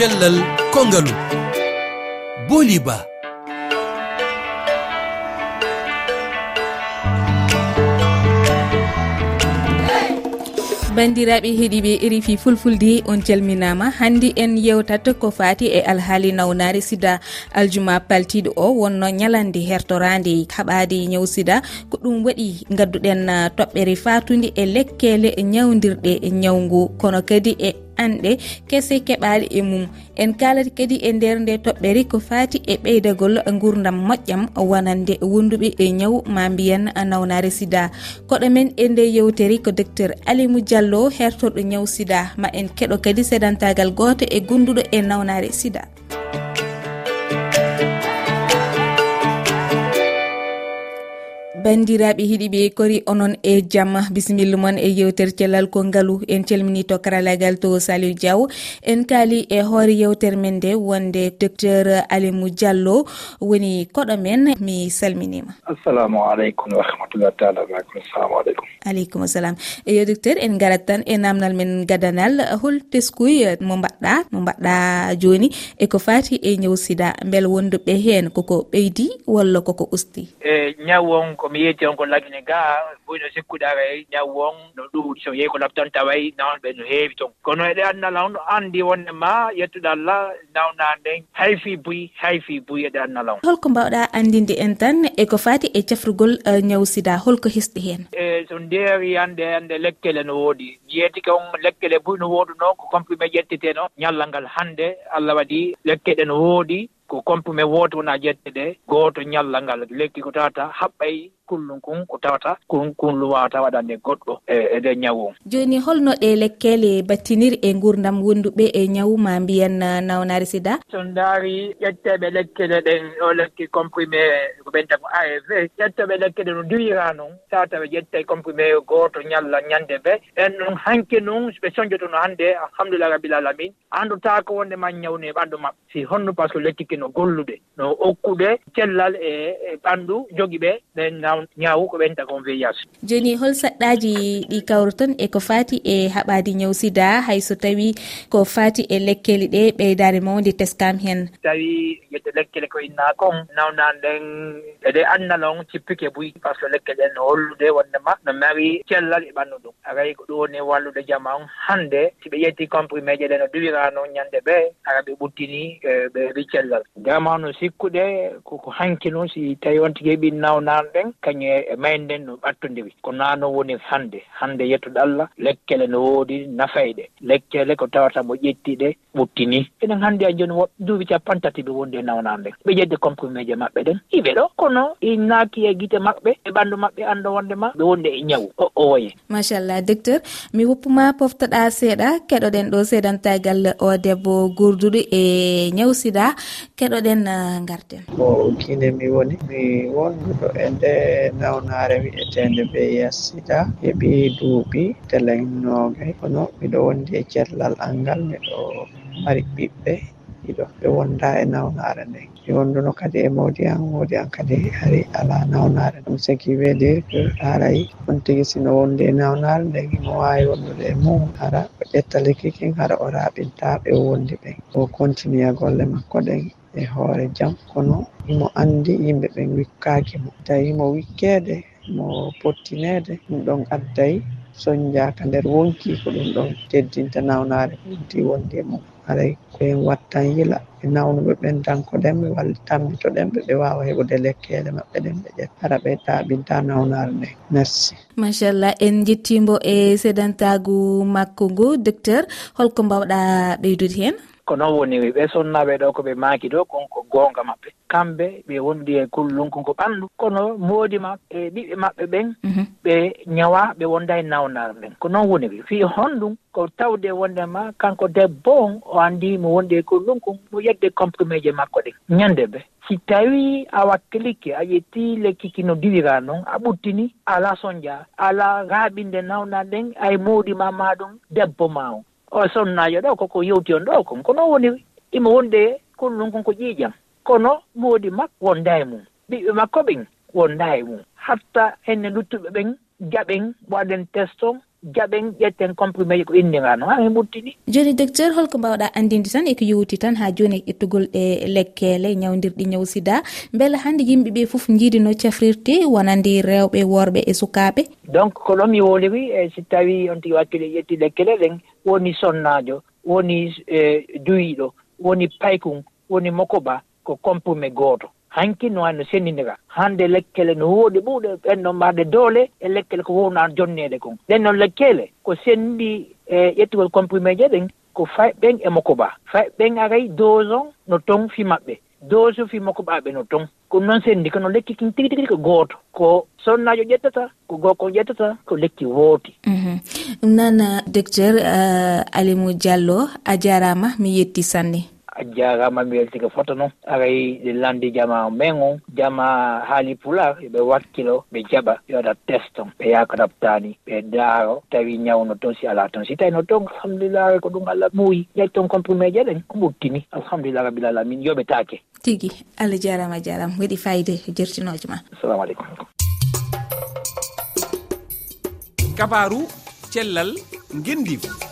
cellal kongal booli ba. Bandiraɓe heeɗiɓe rifi fulfulde on calminama hannde en yewtat ko fati e alhaali nawnare sida. Aljuma paltiɗo o wonno ñalande hertorade haɓade ñaw sida ko ɗum waɗi gadduɗen toɓɓere fatude e lekkele ñawdirɗe ñawgu kono kadi e anɗe kese keɓali e mum. En kalati kadi e nder nde toɓɓere ko fati e ɓeydagol gurdam moƴƴam wonande wonduɓe e ñaw ma mbiyan nawnare sida. Koɗo men e nde yewteri ko docteur alimou diallo hertoɗo ñaw sida ma en keɗo kadi sedantagal goto e gonduɗo e nawnare sida. bandiraɓe hiɗiɓe kori onon e jamma bisimilla moon e yewtere cellal ko ngaalu en calmini to karalagal to saliou diaw. En kaali e hoore yewtere men nde wonde docteur alimou diallo. Woni koɗo men mi salminima. Assalamu aleykum wa rahmatullah taala wabarakatu assalamu aleykum. Aleykum assalam. Eyo docteur en garat tan e namdal men gadanal. Hol teskuy eh, mo mbaɗɗa mo mbaɗɗa joni eko fati e ñaw sida beele wonduɓe hen koko ɓeydi walla koko usti? E ñaw wonko komi yeeti on ko lagine ga ɓuyno sikkuɗara e ñaw on no ɗuuɗi. So yehi ko labtan taway nawon ɓe no heewi toon kono eɗe annala on anndi wonde ma yettude allah nawnade nden hay buy buyi buy eɗe annala on. Holko mbawɗa anndinde en tan eko ko faati e cafrugol e, ñaw sida holko hesɗi heen. E so ndeeri hannde hannde lekkele no woodi. Yeeti kon lekkele buy no wooduno ko comprimé ƴettete no ñallal ngal hannde allah waɗi lekkeɗe no woodi ko comprimé wooto wona ƴette ɗe gooto ñallal ngal lekki ko tawata haɓɓay kullum kon ko tawata kon kullum wawata waɗande goɗɗo e, e nder ñawu o joni holno ɗe lekkele battiniri e gurdam wonduɓe e ñawu ma mbiyan uh, nawnari sida? So daari ƴetteɓe lekkele ɗen ɗo lekki comprimé ko ɓenta ko arv ƴetteɓe lekkele no diwira noon sa tawa ƴette comprimé goto ñalla ñande ɓe en noon hanke noon ɓe soñjotono hannde alhamdulillah rabil alamin. Anndota ko wonde ma ñawne e ɓanndu maɓɓe. Si honno par ce que lekkiki no gollude no okkude cellal e ɓanndu jogi ɓe ɓen naw ñaawu ko ɓenta kon on joni hol saɗɗaji ɗi kawriton e ko fati e haɓadi ñaw sida hayso tawi ko fati e lekkeli ɗe ɓeydare mawde teskam hen. Tawi yedde lekkele ko inna kon nawnan ɗen eɗe annalon cippike buy par ce que lekkele ɗen no hollude wondema no mari cellal e ɓandu ɗum aray ko ɗum woni wallude jama on hannde si ɓe ƴetti comprimé je ɗe no duwirano ñande ɓe ara ɓe ɓuttini e ɓe wi cellal. Jama no sikkuɗe koko hanki noon si tawi on tigui heɓi nawnan ɗen kañum e mayden no ɓattodiri ko naano woni hannde hannde yettude allah lekkele no woodi nafayɗe lekkele ko tawata mo ƴettiɗe ɓuttini. Enen hannde a joni woɓɓe duuɓi capantati ɓe wondi e nawnade nden ɓe ƴedde comprimé je maɓɓe ɗen. Iɓe ɗo kono i naaki e gite maɓɓe e ɓanndu maɓɓe annda wonde ma ɓe wondi e ñawu. O o woye machallah docteur mi woppuma poftoɗa seeɗa keɗoɗen ɗo seedantagal o debbo gurduɗo e ñawsida keɗoɗen garden bon kine mi woni mi wonduɗo e nde nawnare wi'etende be yasita heɓi duuɓi telennoɓe kono miɗo wondi e cellal angal miɗo mari ɓiɓɓe ɗiɗo. Ɓe wonda e nawnare nden mi wonduno kadi e mawdi an woodi an kadi hari ala nawnare. Ɗum sigi weede ko haray on tigi sino wondi e nawnare nden imo wawi wondude e mum. Hara o ƴetta lekki kin hara o raɓinta ɓe wondi ɓen o continue a golle makko ɗen e hoore jam. Kono mo anndi yimɓe ɓe wikkaaki mo. Tawi mo wikkeede mo pottineede ɗum ɗon adday soñjaaka nder wonki ko ɗum ɗon teddinta nawnaare ko wonti wondi e mum alay koyen wattan yila ɓe nawnuɓe ɓen danko ɗenɓe walla tambito ɗenɓe ɓe wawa heɓude lekkele maɓɓe ɗen ɓe ƴetta hara ɓe taɓinta nawnare nde. Merci. Machallah en jettimo e sedantagu makko ngu docteur holko mbawɗa ɓeydude hen. ko noon woni ɓe sonnaɓe ɗo ko ɓe maaki ɗo konko goonga maɓɓe. Kamɓe ɓe wondi e kullunkunko ɓanndu. Kono moodi maɓɓe e ɓiɓɓe maɓɓe ɓen mhm. ɓe ñawa ɓe wonda e nawnar ɓen ko noon woni ɓe. Fii e honɗum ko tawde wondema kanko debbo on o anndi mo wondi e kullunkun mo yedde comprimé je makko ɗen. Ñannde ɓe. Si tawi a wakkilikke a ƴetti lekkiki no diwira noon a ɓuttini alaa soñdia alaa raaɓinde nawna ɗen ay moodi ma ɗum debbo ma on. o sonnaajo ɗo koko yewti on ɗo kon kono woni imo wonde kullum ɗum konko ƴiiƴam kono moodi makko wonda e mum. Ɓiɓɓe makko ɓen wonda e mum. Hatta henne luttuɓe ɓen jaɓen waɗen test on jaɓen ƴetten comprimé ji ko inndirano ha en ɓurtini joni docteur holko mbawɗa andinde tan eko yowti tan ha joni ƴettugol ɗe lekkele ñawdirɗi ñaw sida beele hande yimɓeɓe foof jiidino cafrirte wonandi rewɓe worɓe e sukaɓe? Donc ko ɗon mi woliri e si tawi on tigi wakkile ƴetti lekkele ɗen woni sonnajo woni e, duyiɗo woni paykum woni mokoba ko comprimé gooto hanki no wayno sennindira hannde lekkele no wooɗi ɓuuɗe ɓenɗon mbaɗe doole e lekkele ko wowna jonneede kon. Ɗen noon lekkele ko senndi e ƴettugol comprimé je ɗen ko fay ɓen e mokoba. Fay ɓen aray dose on no ton fi maɓɓe. Dose fi mokkoɓaɓe no ton ko noon senndi kono lekki kin tigi tigi ko gooto. Ko sonnajo ƴettata ko gorko ƴettata ko lekki wooti. Mhm. Ɗum noon docteur euh, alimou diallo a jarama mi yetti sanne. a jarama mi weltike weltima noon aray ɗe landi jama men on jama haali pular ɓe wakkilo ɓe jaɓa ɓe waɗa test on ɓe yaha ɗaɓtani ɓe daaro tawi ñawno toon si ala toon si tawi no toon alhamdulillah ko ɗum allah muuyi ñayi toon comprimé je ɗen ko ɓurtini. Alhamdulillah rabbil alamin. Yoɓe take tigui allah jarama jarama waɗi fayide jertinoje ma. Assalamu aleykum. Kabaru cellal guendiva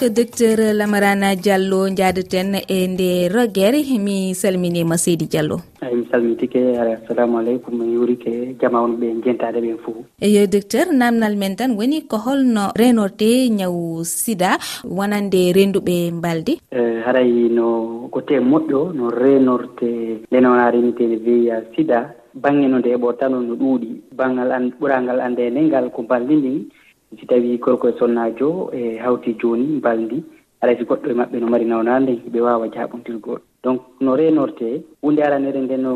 ko docteur lamarana diallo jaadeten e nde roguere mi salminima seydi diallo. Eyi mi salmitike ara assalamu aleykum mi yurike jama ɓe jentade ɓen fo eyo docteur namdal men tan woni ko holno renorte ñawu sida wonande renduɓe mbalde haray no côté e moƴƴo no renorte lenona lenonarenitede veya sida bangge no nde eɓo tan no ɗuuɗi. Bangal an ɓurangal annde ndengal ko mbaldi ndin si tawi gorko e sonnaajo e hawti jooni mbaldi alay si goɗɗo e maɓɓe no mari nawnande ɓe waawa jaaɓondirgol donc no reenorte hunde aranere nde no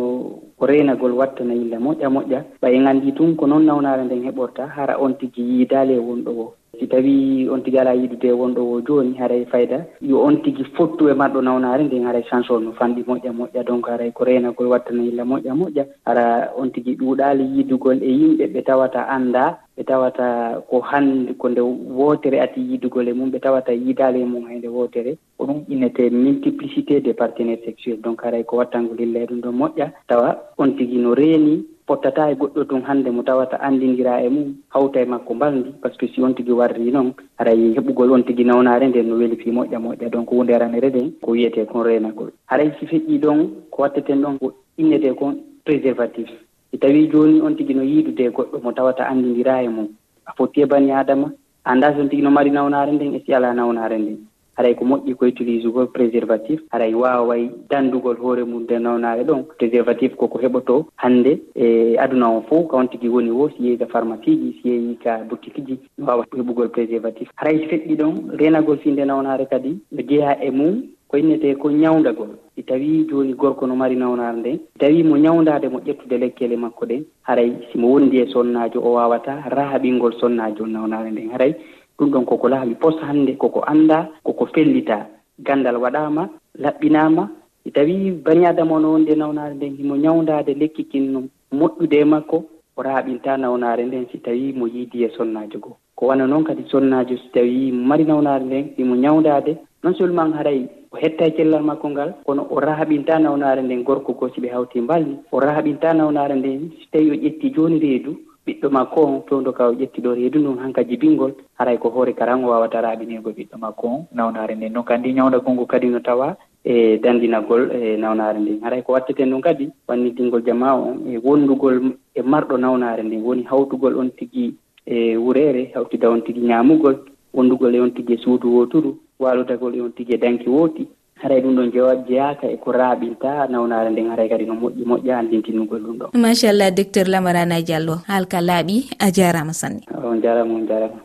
ko reenagol wattana yilla moƴƴa moƴƴa ɓay nganndi tun ko noon nawnaare nden heɓorta hara on tigi yiidaali e wonɗo o si tawi on tigi ala yiidude wonɗo o jooni haray fayda. Yo on tigi fottu e matɗo nawnaare nden haray change o no fanɗi moƴƴa moƴƴa. Donc haray ko reena ko wattana illa moƴƴa moƴƴa. Hara on tigi ɗuuɗaali yiidugol e yimɓe ɓe tawata anda ɓe tawata ko hannde ko nde wootere ati yiidugol e mum ɓe tawata yiidaali e mum hande wootere. Ko ɗum innete multiplicité des partenaire sexuel donc haray ko wattangol illa e ɗum ɗon moƴƴa. Tawa on tigi no reeni pottata e goɗɗo tun hannde mo tawata anndindira e mum hawta e makko mbaldi par ce que si on tigi warri noon haray heɓugol on tigi nawnaare nden no weli fi moƴƴa moƴƴa. Donc hunde aranere nden ko wiyete kon renagol haray si feƴƴi ɗon ko watteten ɗon ko innete kon préservatif. Si tawi jooni on tigi no yiidude goɗɗo mo tawata anndindira e mum a fotti e bani adama annda si on tigi no mari nawnaare nden e si alaa nawnaare nden. haray ko moƴƴi ko utilise gol préservatif. Haray waaway danndugol hoore mum de nawnaare ɗon. Préservatif koko heɓoto hannde e aduna o fof. Kawon tigi woni wo si yehi ka pharmacie ji si yehi ka boutique ji waawa heɓugol préservatif. Haray so feɗɗi ɗon renagol finde nawnaare kadi no jeyaa e mum ko innete ko ñawdagol si tawi jooni gorko no mari nawnaare nden si tawi mo ñawndade mo ƴettude lekkele makko ɗen haray simo wondi e sonnaajo o waawata raaɓingol sonnaajo nawnaare nden haray ɗum ɗon koko laaɓi pos hannde koko annda koko fellita. Ganndal waɗaama laɓɓinaama. Si tawii bani adama no wonde nawnaare nden himo ñawndaade lekki kinno moƴƴude e makko o raaɓinta nawnaare nden si tawii mo yiidi e sonnaajo goo ko wana noon kadi sonnaajo si tawii mari nawnaare nden himo ñawndaade. Non seulement haray o hetta e cellal makko ngal kono o raaɓinta nawnaare nden gorko goo si ɓe hawti mbalni. O raaɓinta nawnaare nden si tawii o ƴettii jooni reedu ɓiɗɗo makko on pewdo ka o ƴetti ɗo reedu ndun hanka jibingol haray ko hoore karan o wawata raaɓinirgo e ɓiɗɗo makko on nawnare nden. Noon kandi ñawda gonngu kadi no tawa e dandinagol e nawnaare nden. Haray ko watteten ɗum kadi wannidingol jama on e wondugol e marɗo nawnaare nden. Woni hawtugol on tigi e wureere hawtida on tigi ñaamugol wondugol e on tigi e suudu woturu waaludagol e on tigi e danki wooti. haray ɗum ɗon jewa jeyaka e ko raaɓinta nawnare nden haray kadi no moƴƴi moƴƴa andintinnugol ɗum ɗon. Machallah docteur lamarana diallo haalka laaɓi a jarama sanne. On jarama on jarama.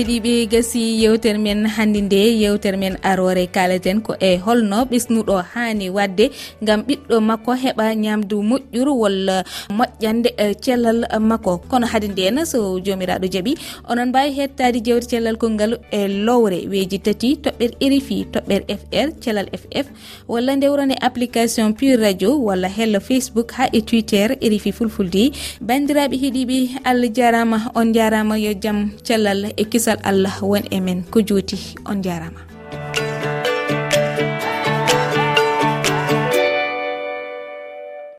heeɗiɓe gasi yewtere men hannde nde yewtere men arore kaleten ko e holno. Ɓesnuɗo hani wadde gam ɓiɗɗo makko heɓa ñamdu moƴƴuru walla moƴƴande e cellal makko. Kono haade nden so jomiraɗo jaaɓi onon mbawi hettade jewte cellal kolngal e lowre. Weeji tati toɓɓere erifi toɓɓere fr cellal ff walla ndewrone application pure radio walla hello facebook ha e twitter erifi fulfulde. Bandiraɓe heeɗiɓe allah jarama on jarama yo jaam cellal e kisa kisal allah won e men. Ko juuti on jarama.